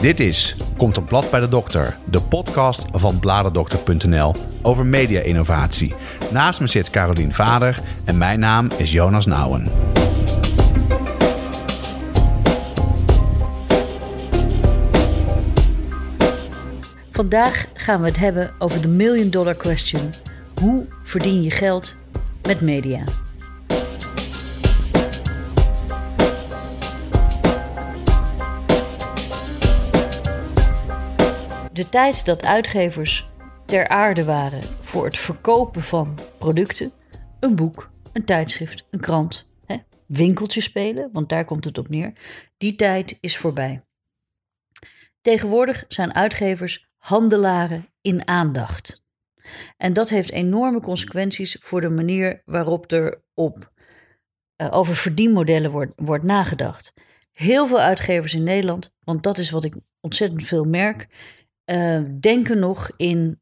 Dit is Komt een blad bij de dokter, de podcast van bladerdokter.nl over media-innovatie. Naast me zit Carolien Vader en mijn naam is Jonas Nouwen. Vandaag gaan we het hebben over de million dollar question. Hoe verdien je geld met media? De tijd dat uitgevers ter aarde waren voor het verkopen van producten, een boek, een tijdschrift, een krant, hè, winkeltje spelen, want daar komt het op neer, die tijd is voorbij. Tegenwoordig zijn uitgevers handelaren in aandacht. En dat heeft enorme consequenties voor de manier waarop er op, uh, over verdienmodellen wordt, wordt nagedacht. Heel veel uitgevers in Nederland, want dat is wat ik ontzettend veel merk, uh, denken nog in.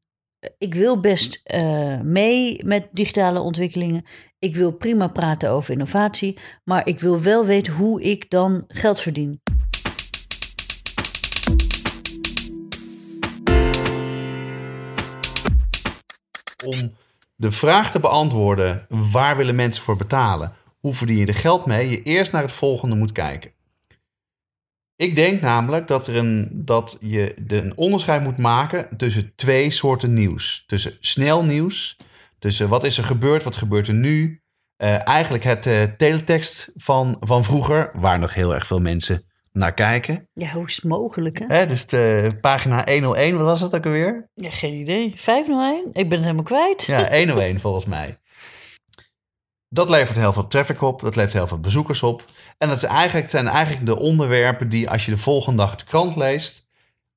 Ik wil best uh, mee met digitale ontwikkelingen. Ik wil prima praten over innovatie. Maar ik wil wel weten hoe ik dan geld verdien. Om de vraag te beantwoorden: waar willen mensen voor betalen? Hoe verdien je er geld mee? Je eerst naar het volgende moet kijken. Ik denk namelijk dat, er een, dat je een onderscheid moet maken tussen twee soorten nieuws. Tussen snel nieuws, tussen wat is er gebeurd, wat gebeurt er nu. Uh, eigenlijk het uh, teletext van, van vroeger, waar nog heel erg veel mensen naar kijken. Ja, hoe is het mogelijk? Hè? Hè, dus de pagina 101, wat was dat ook alweer? Ja, geen idee. 501? Ik ben het helemaal kwijt. Ja, 101 volgens mij. Dat levert heel veel traffic op, dat levert heel veel bezoekers op. En dat is eigenlijk, zijn eigenlijk de onderwerpen die als je de volgende dag de krant leest,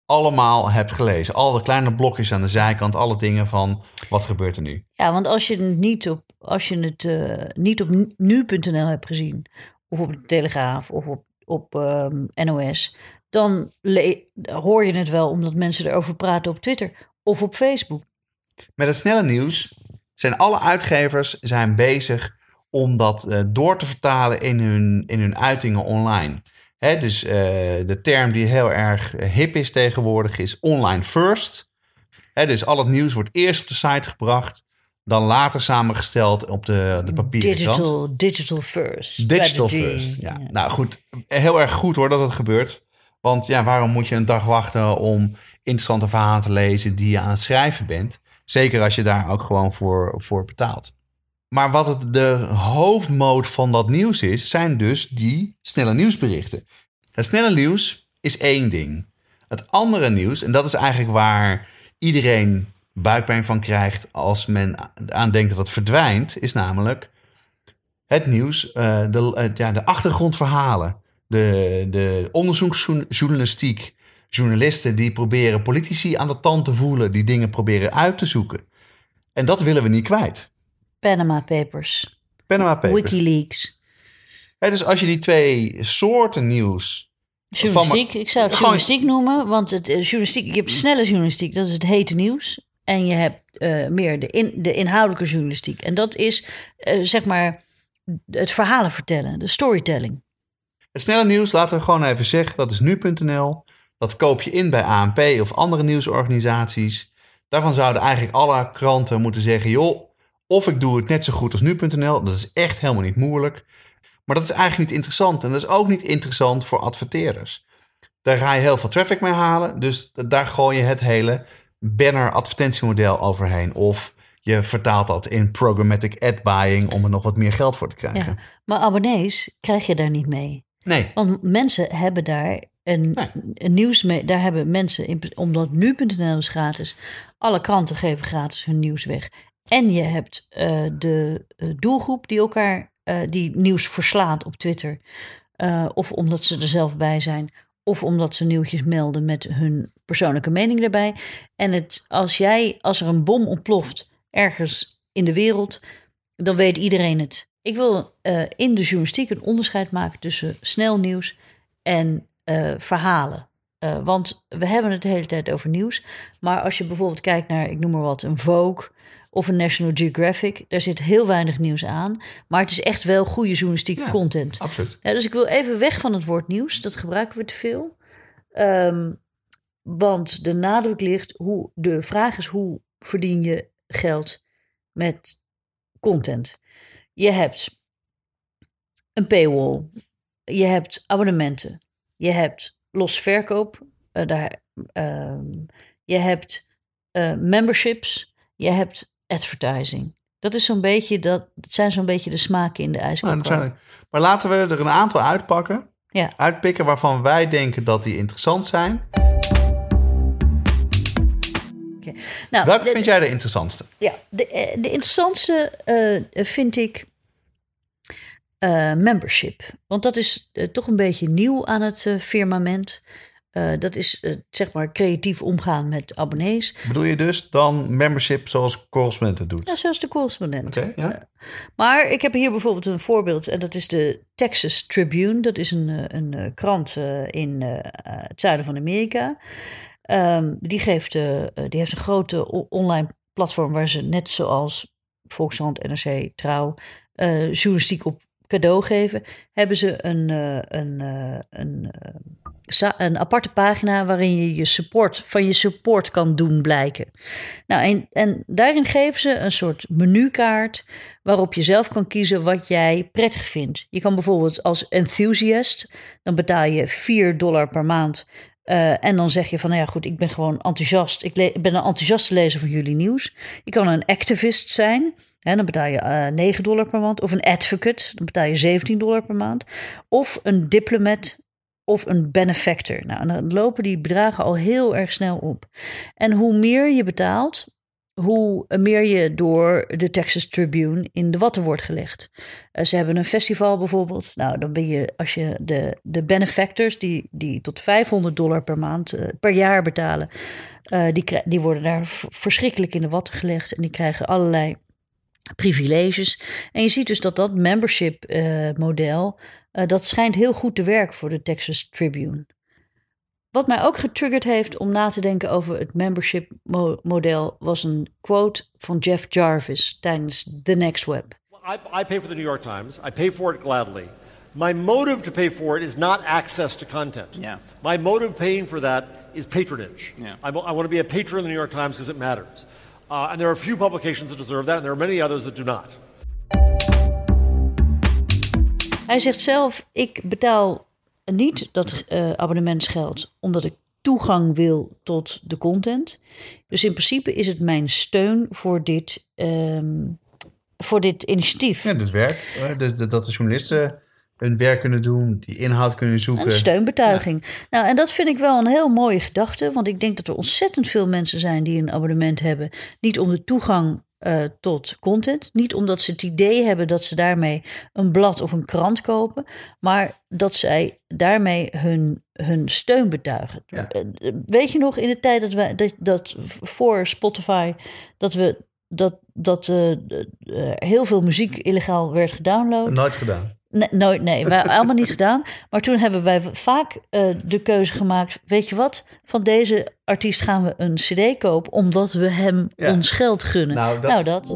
allemaal hebt gelezen. Al de kleine blokjes aan de zijkant, alle dingen van wat gebeurt er nu. Ja, want als je het niet op, als je het, uh, niet op nu.nl hebt gezien, of op de Telegraaf of op, op um, NOS, dan hoor je het wel omdat mensen erover praten op Twitter of op Facebook. Met het snelle nieuws zijn alle uitgevers zijn bezig om dat uh, door te vertalen in hun, in hun uitingen online. Hè, dus uh, de term die heel erg hip is tegenwoordig is online first. Hè, dus al het nieuws wordt eerst op de site gebracht, dan later samengesteld op de, de papieren digital. Digital first. Digital first, ja. Nou goed, heel erg goed hoor dat het gebeurt. Want ja, waarom moet je een dag wachten om interessante verhalen te lezen die je aan het schrijven bent? Zeker als je daar ook gewoon voor, voor betaalt. Maar wat het de hoofdmoot van dat nieuws is, zijn dus die snelle nieuwsberichten. Het snelle nieuws is één ding. Het andere nieuws, en dat is eigenlijk waar iedereen buikpijn van krijgt als men aan denkt dat het verdwijnt, is namelijk het nieuws, uh, de, ja, de achtergrondverhalen, de, de onderzoeksjournalistiek, journalisten die proberen politici aan de tand te voelen, die dingen proberen uit te zoeken. En dat willen we niet kwijt. Panama Papers. Panama Papers. Wikileaks. Dus als je die twee soorten nieuws. Journalistiek, ik zou het journalistiek noemen, want het uh, journalistiek, je hebt snelle journalistiek, dat is het hete nieuws. En je hebt uh, meer de, in, de inhoudelijke journalistiek. En dat is uh, zeg maar het verhalen vertellen, de storytelling. Het snelle nieuws, laten we gewoon even zeggen, dat is nu.nl. Dat koop je in bij ANP of andere nieuwsorganisaties. Daarvan zouden eigenlijk alle kranten moeten zeggen: joh, of ik doe het net zo goed als nu.nl. Dat is echt helemaal niet moeilijk. Maar dat is eigenlijk niet interessant. En dat is ook niet interessant voor adverteerders. Daar ga je heel veel traffic mee halen. Dus daar gooi je het hele banner advertentiemodel overheen. Of je vertaalt dat in programmatic ad buying om er nog wat meer geld voor te krijgen. Ja, maar abonnees krijg je daar niet mee. Nee. Want mensen hebben daar een, nee. een nieuws mee. Daar hebben mensen, in, omdat nu.nl is gratis. Alle kranten geven gratis hun nieuws weg. En je hebt uh, de uh, doelgroep die elkaar uh, die nieuws verslaat op Twitter. of omdat ze er zelf bij zijn. Of omdat ze nieuwtjes melden met hun persoonlijke mening erbij. En het, als, jij, als er een bom ontploft ergens in de wereld, dan weet iedereen het. Ik wil in de journalistiek een onderscheid maken tussen snel nieuws en verhalen. want we hebben het de hele tijd over nieuws. Maar als je bijvoorbeeld kijkt naar, ik noem maar wat, een Vogue of een National Geographic. Daar zit heel weinig nieuws aan. Maar het is echt wel goede journalistieke content. Absoluut. Ja, dus ik wil even weg van het woord nieuws. Dat gebruiken we te veel. Um, Want de nadruk ligt, hoe, de vraag is hoe verdien je geld met content. Je hebt een paywall, je hebt abonnementen, je hebt losverkoop, uh, daar, uh, je hebt uh, memberships, je hebt advertising. Dat, is zo'n beetje, dat, dat zijn zo'n beetje de smaken in de ijskook. Nou, maar laten we er een aantal uitpakken. Ja. Uitpikken waarvan wij denken dat die interessant zijn. Okay. Nou, Welke vind jij de interessantste? Ja, de, de interessantste uh, vind ik uh, membership. Want dat is uh, toch een beetje nieuw aan het firmament. Dat is zeg maar creatief omgaan met abonnees. Bedoel je dus dan membership zoals correspondent het doet? Ja, zoals de correspondent. Okay, ja. maar ik heb hier bijvoorbeeld een voorbeeld. En dat is de Texas Tribune. Dat is een, een krant in het zuiden van Amerika. Um, die, geeft, die heeft een grote online platform waar ze net zoals Volkskrant, NRC, Trouw, journalistiek op cadeau geven. Hebben ze een, een, een, een aparte pagina waarin je je support van je support kan doen blijken. Nou, en, en daarin geven ze een soort menukaart waarop je zelf kan kiezen wat jij prettig vindt. Je kan bijvoorbeeld als enthusiast, dan betaal je 4 dollar per maand uh, en dan zeg je van, nou ja goed, ik ben gewoon enthousiast. Ik, ben een enthousiaste lezer van jullie nieuws. Je kan een activist zijn. Hè, dan betaal je uh, 9 dollar per maand. Of een advocate, dan betaal je 17 dollar per maand. Of een diplomat of een benefactor. Nou, dan lopen die bedragen al heel erg snel op. En hoe meer je betaalt, hoe meer je door de Texas Tribune in de watten wordt gelegd. Uh, ze hebben een festival bijvoorbeeld. Nou, dan ben je, als je de, de benefactors, die, die tot 500 dollar per maand, uh, per jaar betalen, uh, die, die worden daar verschrikkelijk in de watten gelegd. En die krijgen allerlei privileges. En je ziet dus dat dat membership model, dat schijnt heel goed te werken voor de Texas Tribune. Wat mij ook getriggerd heeft om na te denken over het membership mo model was een quote van Jeff Jarvis tijdens The Next Web. I, I pay for the New York Times. I pay for it gladly. My motive to pay for it is not access to content. Yeah. My motive paying for that is patronage. Yeah. I, I want to be a patron of the New York Times because it matters. Uh, and there are a few publications that deserve that, and there are many others that do not. Hij zegt zelf: ik betaal niet dat uh, abonnementsgeld omdat ik toegang wil tot de content. Dus in principe is het mijn steun voor dit, um, voor dit initiatief. Ja, dit werk. Dat de journalisten hun werk kunnen doen, die inhoud kunnen zoeken. Een steunbetuiging. Ja. Nou, en dat vind ik wel een heel mooie gedachte. Want ik denk dat er ontzettend veel mensen zijn die een abonnement hebben. Niet om de toegang uh, tot content. Niet omdat ze het idee hebben dat ze daarmee een blad of een krant kopen, maar dat zij daarmee hun, hun steun betuigen. Ja. Uh, weet je nog in de tijd dat we dat, dat voor Spotify dat we dat, dat uh, heel veel muziek illegaal werd gedownload? Nooit gedaan. Nee, nooit, nee, allemaal niet gedaan. Maar toen hebben wij vaak uh, de keuze gemaakt: weet je wat, van deze artiest gaan we een CD kopen, omdat we hem Ja. ons geld gunnen. Nou, dat- nou, dat.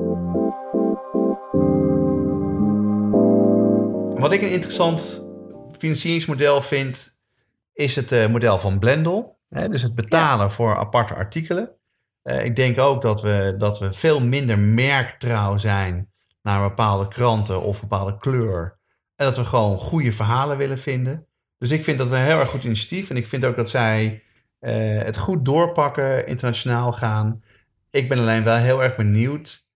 Wat ik een interessant financieringsmodel vind, is het eh, model van Blendel. Hè, dus het betalen voor aparte artikelen. Eh, ik denk ook dat we, dat we veel minder merktrouw zijn naar bepaalde kranten of bepaalde kleur. En dat we gewoon goede verhalen willen vinden. Dus ik vind dat een heel erg goed initiatief. En ik vind ook dat zij eh, het goed doorpakken, internationaal gaan. Ik ben alleen wel heel erg benieuwd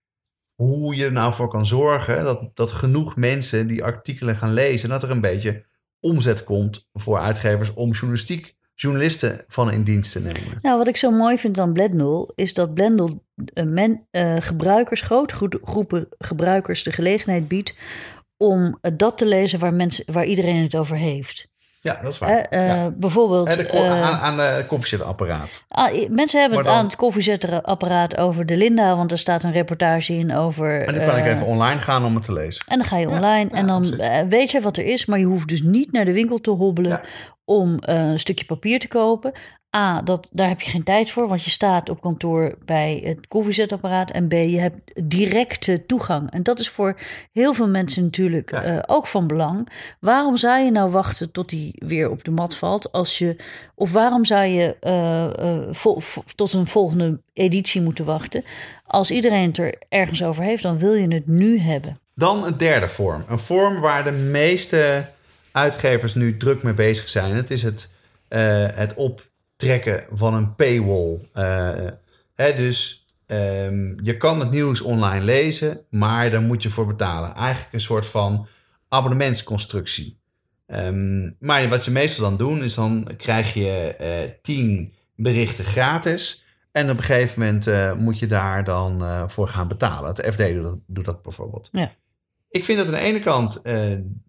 hoe je er nou voor kan zorgen dat, dat genoeg mensen die artikelen gaan lezen, en dat er een beetje omzet komt voor uitgevers om journalistiek, journalisten van in dienst te nemen. Nou, wat ik zo mooi vind aan Blendel is dat Blendel eh, men, eh, gebruikers, grote gro- groepen gebruikers de gelegenheid biedt om dat te lezen waar, mensen, waar iedereen het over heeft. Ja, dat is waar. eh, ja. Bijvoorbeeld. De eh, aan, aan de koffiezetapparaat. i- mensen hebben het aan het koffiezetapparaat over de Linda, want er staat een reportage in over. En dan kan ik eh, even online gaan om het te lezen. En dan ga je online ja, en dan weet je wat er is, maar je hoeft dus niet naar de winkel te hobbelen om een stukje papier te kopen. A, dat, daar heb je geen tijd voor, want je staat op kantoor bij het koffiezetapparaat. En B, je hebt directe toegang. En dat is voor heel veel mensen natuurlijk Ja. eh, ook van belang. Waarom zou je nou wachten tot hij weer op de mat valt? Als je, of waarom zou je eh, eh, vol- tot een volgende editie moeten wachten? Als iedereen het er ergens over heeft, dan wil je het nu hebben. Dan een derde vorm. Een vorm waar de meeste uitgevers nu druk mee bezig zijn. Het is het, het optrekken van een paywall. Eh, hè, dus ehm, je kan het nieuws online lezen, maar daar moet je voor betalen. Eigenlijk een soort van abonnementsconstructie. Ehm, maar wat je meestal dan doen, is dan krijg je eh, tien berichten gratis. En op een gegeven moment eh, moet je daar dan voor gaan betalen. Het FD doet dat, doet dat bijvoorbeeld. Ja. Ik vind dat aan de ene kant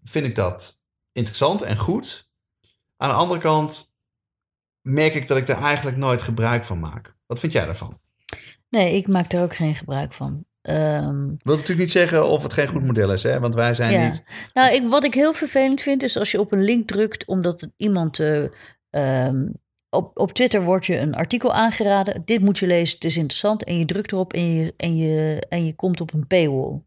vind ik dat interessant en goed. Aan de andere kant merk ik dat ik daar eigenlijk nooit gebruik van maak. Wat vind jij daarvan? Nee, ik maak daar ook geen gebruik van. Ehm, wil natuurlijk niet zeggen of het geen goed model is, hè? want wij zijn Ja. niet. Nou, ik, wat ik heel vervelend vind, is als je op een link drukt omdat iemand. eh, ehm, op, op Twitter wordt je een artikel aangeraden. Dit moet je lezen, het is interessant. En je drukt erop en je, en je, en je komt op een paywall.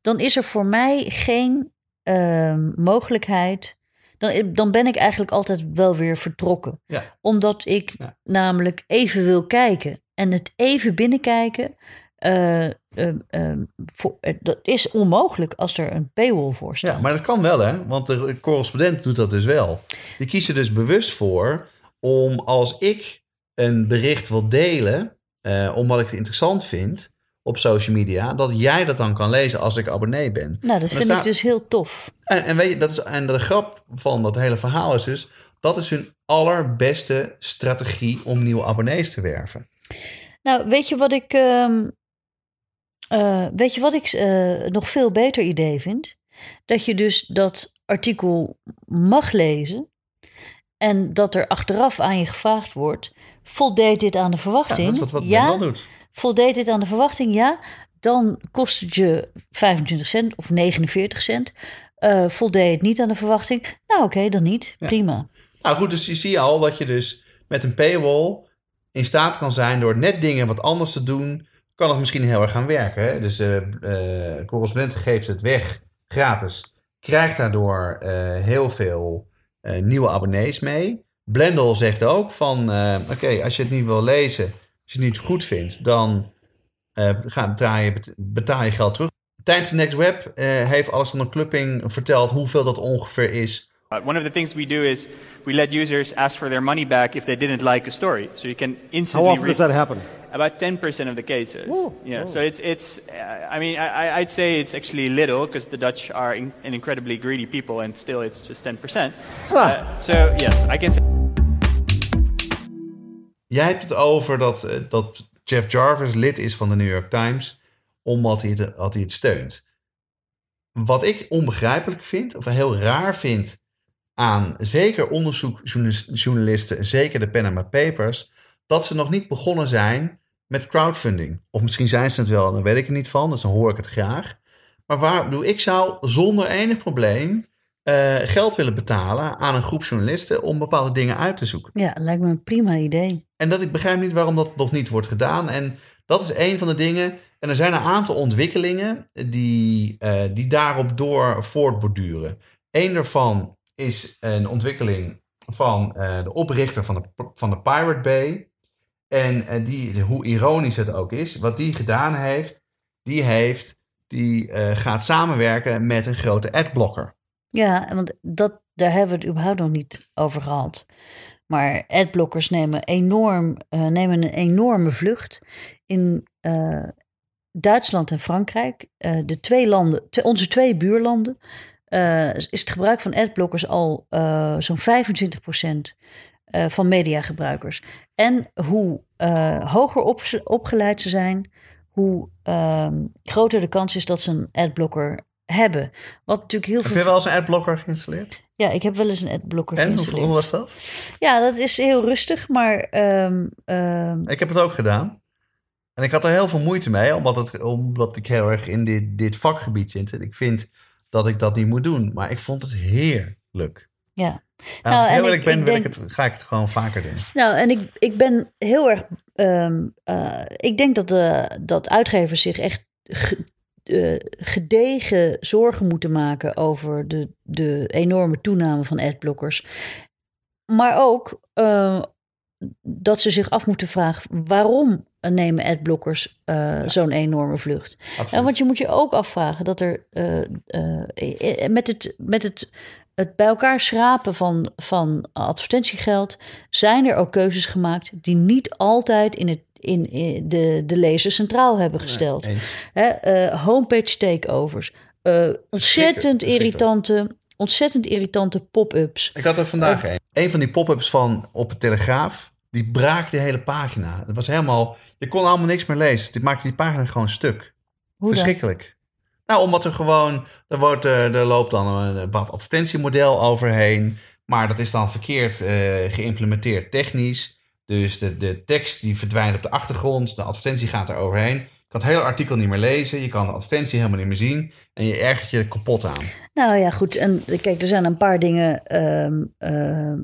Dan is er voor mij geen ehm, mogelijkheid. Dan, dan ben ik eigenlijk altijd wel weer vertrokken. Ja. Omdat ik Ja. namelijk even wil kijken. En het even binnenkijken. eh, ehm, ehm, voor, eh, dat is onmogelijk als er een paywall voor staat. Ja, maar dat kan wel, hè? Want de correspondent doet dat dus wel. Die kiest er dus bewust voor om als ik een bericht wil delen, eh, omdat ik het interessant vind op social media, dat jij dat dan kan lezen als ik abonnee ben. Nou, dat vind staat- ik dus heel tof. En, en weet je, dat is, en de grap van dat hele verhaal is dus, dat is hun allerbeste strategie om nieuwe abonnees te werven. Nou, weet je wat ik, ehm, eh, weet je wat ik eh, nog veel beter idee vind? Dat je dus dat artikel mag lezen en dat er achteraf aan je gevraagd wordt: voldeed dit aan de Ja, verwachting? dat is wat, wat Ja? Doet. Voldeed dit aan de verwachting? Ja. Dan kost het je 25 cent of 49 cent. Eh voldeed het niet aan de verwachting? Nou, oké, dan niet. Ja. Prima. Nou goed, dus je ziet al dat je dus met een paywall in staat kan zijn door net dingen wat anders te doen, kan het misschien heel erg gaan werken. Hè? Dus de correspondent geeft het weg gratis, krijgt daardoor heel veel nieuwe abonnees mee. Blendel zegt ook van, oké, als je het niet wil lezen, als je het niet goed vindt, dan eh, ga, betaal, je, betaal je geld terug. Tijdens de Next Web eh, heeft Alexander Klupping verteld hoeveel dat ongeveer is Uh, one of the things we do is we let users ask for their money back if they didn't like a story. So you can How instantly often does that happen? about 10% of the cases. Ooh, yeah, so it's, it's uh, I mean, I, I'd say it's actually little because the Dutch are in, an incredibly greedy people and still it's just 10%. Uh, so yes, I can say Jij hebt het over dat, eh, dat Jeff Jarvis lid is van de New York Times, omdat hij het, hij het steunt. Wat ik onbegrijpelijk vind, of heel raar vind aan zeker onderzoekjournalisten, zeker de Panama Papers, dat ze nog niet begonnen zijn met crowdfunding. Of misschien zijn ze het wel, daar weet ik er niet van, dus dan hoor ik het graag. Maar waar, ik zou zonder enig probleem eh, geld willen betalen aan een groep journalisten om bepaalde dingen uit te zoeken. Ja, lijkt me een prima idee. En dat ik begrijp niet waarom dat nog niet wordt gedaan. En dat is een van de dingen. En er zijn een aantal ontwikkelingen die, eh, die daarop door voortborduren. Eén daarvan is een ontwikkeling van eh, de oprichter van de, van de Pirate Bay. En die, hoe ironisch het ook is, wat die gedaan heeft, die, heeft, die gaat samenwerken met een grote adblocker. Ja, want dat, daar hebben we het überhaupt nog niet over gehad. Maar adblockers nemen, enorm, eh, nemen een enorme vlucht. In eh, Duitsland en Frankrijk, eh, de twee landen, onze twee buurlanden, is het gebruik van adblockers al zo'n 25% eh, van mediagebruikers. En hoe hoger op, opgeleid ze zijn, hoe ehm, groter de kans is dat ze een adblocker hebben. Wat natuurlijk heel Heb veel je wel eens een adblocker geïnstalleerd? ja, ik heb wel eens een adblocker En hoe, geïnstalleerd. hoe was dat? Ja, dat is heel rustig, maar ehm, ehm, Ik heb het ook gedaan. En ik had er heel veel moeite mee, omdat, het, omdat ik heel erg in dit, dit vakgebied zit. En ik vind dat ik dat niet moet doen. Maar ik vond het heerlijk. ja. als Nou, ik en heel eerlijk ben, ik wil denk- ik het, ga ik het gewoon vaker doen. Nou, en ik, ik ben heel erg. ehm, eh, ik denk dat, de, dat uitgevers zich echt eh, gedegen zorgen moeten maken over de, de enorme toename van adblockers. Maar ook eh, dat ze zich af moeten vragen waarom nemen adblockers eh, zo'n enorme vlucht. Ja, want je moet je ook afvragen dat er met, het, met het, het bij elkaar schrapen van, van advertentiegeld zijn er ook keuzes gemaakt die niet altijd in, het, in, in de, de lezer centraal hebben gesteld. Eh, homepage takeovers, eh, ontzettend irritante, ontzettend irritante pop-ups. Ik had er vandaag een. Een van die pop-ups van op de Telegraaf, die braakte de hele pagina. Het was helemaal, je kon allemaal niks meer lezen. Dit maakte die pagina gewoon stuk. Hoe? Verschrikkelijk. Nou, omdat er gewoon, er, wordt, eh, er loopt dan een wat advertentiemodel overheen. Maar dat is dan verkeerd eh, geïmplementeerd technisch. Dus de, de tekst die verdwijnt op de achtergrond. De advertentie gaat er overheen. Kan het hele artikel niet meer lezen. Je kan de advertentie helemaal niet meer zien. En je ergert je kapot aan. Nou ja, goed. En kijk, er zijn een paar dingen. ehm, ehm,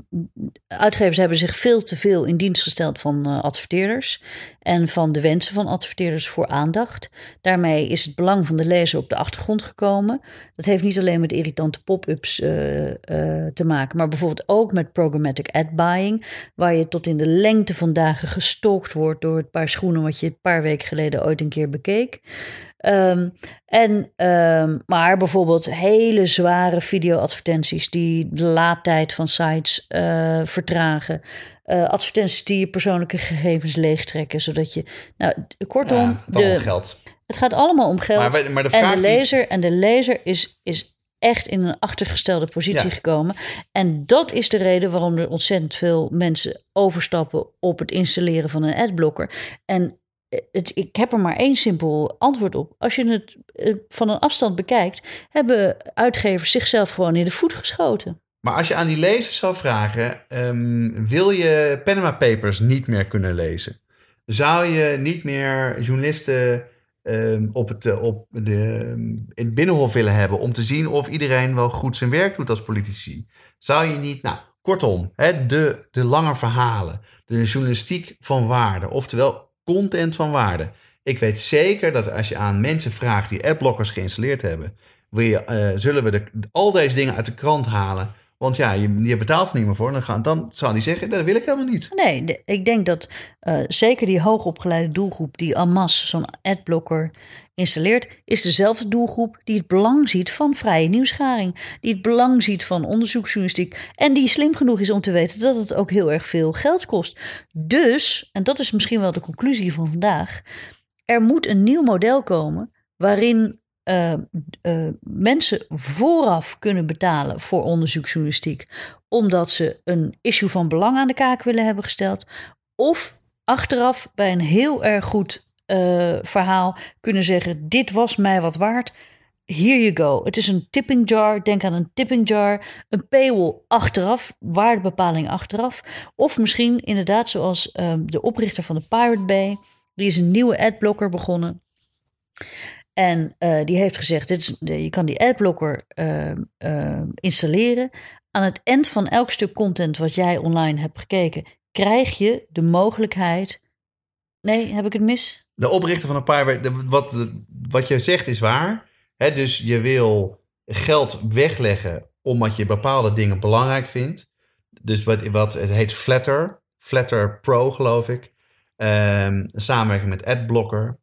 uitgevers hebben zich veel te veel in dienst gesteld van eh, adverteerders. En van de wensen van adverteerders voor aandacht. Daarmee is het belang van de lezer op de achtergrond gekomen. Dat heeft niet alleen met irritante pop-ups eh, eh, te maken, maar bijvoorbeeld ook met programmatic ad buying. Waar je tot in de lengte van dagen gestalkt wordt door het paar schoenen wat je een paar weken geleden ooit een keer bekeek. Ehm, en, ehm, maar bijvoorbeeld hele zware video-advertenties die de laadtijd van sites eh, vertragen. Eh, advertenties die je persoonlijke gegevens leegtrekken, zodat je. Nou, kortom, Ja, het allemaal de, geld. het gaat allemaal om geld. Maar, bij- maar de en, de die- lezer, en de lezer is, is echt in een achtergestelde positie Ja. gekomen. En dat is de reden waarom er ontzettend veel mensen overstappen op het installeren van een adblocker. En het, ik heb er maar één simpel antwoord op. Als je het eh, van een afstand bekijkt, hebben uitgevers zichzelf gewoon in de voet geschoten. Maar als je aan die lezers zou vragen, ehm, wil je Panama Papers niet meer kunnen lezen? Zou je niet meer journalisten ehm, op, het, eh, op de, in het binnenhof willen hebben om te zien of iedereen wel goed zijn werk doet als politici? Zou je niet, nou, kortom, hè, de, de lange verhalen, de journalistiek van waarde, oftewel content van waarde. Ik weet zeker dat als je aan mensen vraagt die adblockers geïnstalleerd hebben, wil je, eh, zullen we de, al deze dingen uit de krant halen? Want ja, je, betaalt er niet meer voor. Dan, gaan, dan zou die zeggen, dat wil ik helemaal niet. Nee, ik denk dat eh, zeker die hoogopgeleide doelgroep die masse zo'n adblocker installeert, is dezelfde doelgroep die het belang ziet van vrije nieuwsgaring. Die het belang ziet van onderzoeksjournalistiek. En die slim genoeg is om te weten dat het ook heel erg veel geld kost. Dus, en dat is misschien wel de conclusie van vandaag, er moet een nieuw model komen waarin eh, eh, mensen vooraf kunnen betalen voor onderzoeksjournalistiek, omdat ze een issue van belang aan de kaak willen hebben gesteld, of achteraf bij een heel erg goed eh, verhaal kunnen zeggen: Dit was mij wat waard. Here you go. Het is een tipping jar. Denk aan een tipping jar. Een paywall achteraf. Waardebepaling achteraf. Of misschien inderdaad zoals de oprichter van de Pirate Bay. Die is een nieuwe adblocker begonnen. En eh, die heeft gezegd, dit is, je kan die adblocker ehm, ehm, installeren. Aan het eind van elk stuk content wat jij online hebt gekeken, krijg je de mogelijkheid... Nee, heb ik het mis? De oprichter van een paar... Wat, wat je zegt is waar. Dus je wil geld wegleggen omdat je bepaalde dingen belangrijk vindt. Dus wat, wat het heet Flatter. Flatter Pro, geloof ik. Ehm samenwerking met Adblocker.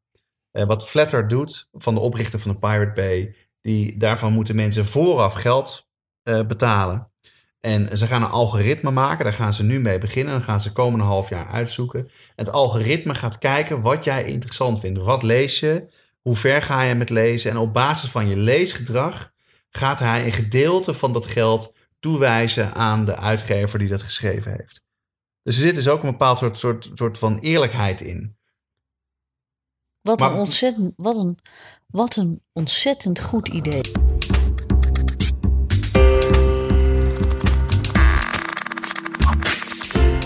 Eh, wat Flatter doet, van de oprichter van de Pirate Bay... Die, daarvan moeten mensen vooraf geld eh, betalen. En ze gaan een algoritme maken. Daar gaan ze nu mee beginnen. Dan gaan ze komende half jaar uitzoeken. Het algoritme gaat kijken wat jij interessant vindt. Wat lees je? Hoe ver ga je met lezen? En op basis van je leesgedrag gaat hij een gedeelte van dat geld toewijzen aan de uitgever die dat geschreven heeft. Dus er zit dus ook een bepaald soort, soort, soort van eerlijkheid in. Wat, Maar- een ontzettend, wat, een, wat een ontzettend goed idee.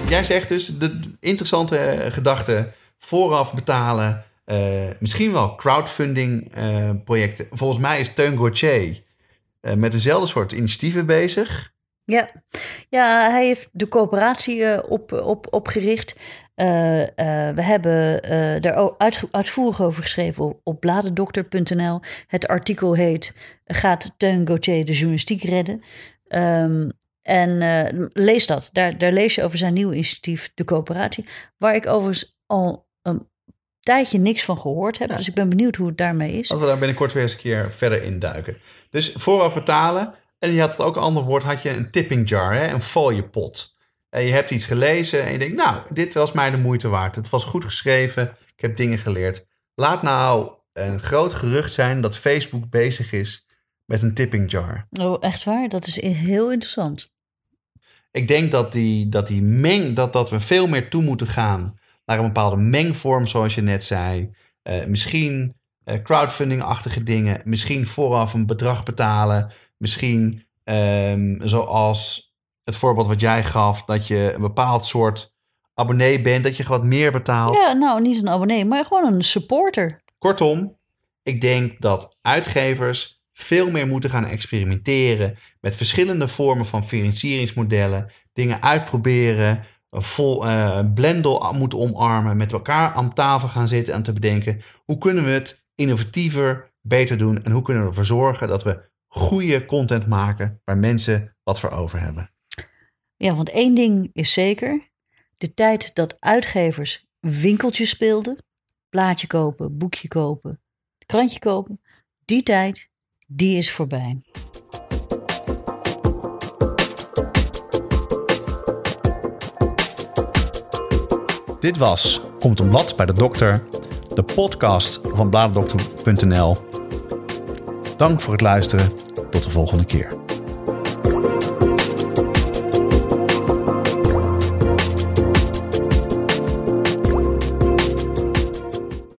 Jij zegt dus de interessante eh, gedachte vooraf betalen. eh, misschien wel crowdfunding eh, projecten. Volgens mij is Teun Gauthier eh, met dezelfde soort initiatieven bezig. Ja. ja, hij heeft de coöperatie uh, op, op, opgericht. Uh, uh, we hebben daar uit, uitvoerig over geschreven op, op bladendokter.nl. Het artikel heet Gaat Teun Gauthier de journalistiek redden? Um, en lees dat. Daar, daar lees je over zijn nieuwe initiatief, de coöperatie. Waar ik overigens al een tijdje niks van gehoord heb. Dus ik ben benieuwd hoe het daarmee is. Als we daar binnenkort weer eens een keer verder in duiken. Dus vooraf betalen en je had het ook een ander woord, had je een tipping jar, hè, een fooiepot. En je hebt iets gelezen en je denkt, nou, dit was mij de moeite waard. Het was goed geschreven, ik heb dingen geleerd. Laat nou een groot gerucht zijn dat Facebook bezig is met een tipping jar. Oh, echt waar? Dat is heel interessant. Ik denk dat, die, dat, die meng, dat, dat we veel meer toe moeten gaan naar een bepaalde mengvorm, zoals je net zei. Uh, misschien uh, crowdfunding-achtige dingen. Misschien vooraf een bedrag betalen. Misschien um, zoals het voorbeeld wat jij gaf, dat je een bepaald soort abonnee bent, dat je wat meer betaalt. Ja, nou niet een abonnee, maar gewoon een supporter. Kortom, ik denk dat uitgevers veel meer moeten gaan experimenteren met verschillende vormen van financieringsmodellen, dingen uitproberen, vol uh, blendel moeten omarmen, met elkaar aan tafel gaan zitten en te bedenken hoe kunnen we het innovatiever, beter doen en hoe kunnen we ervoor zorgen dat we goede content maken waar mensen wat voor over hebben. Ja, want één ding is zeker. De tijd dat uitgevers winkeltjes speelden, plaatje kopen, boekje kopen, krantje kopen, die tijd, die is voorbij. Dit was Komt een blad bij de dokter, de podcast van bladerdokter.nl Dank voor het luisteren. Tot de volgende keer.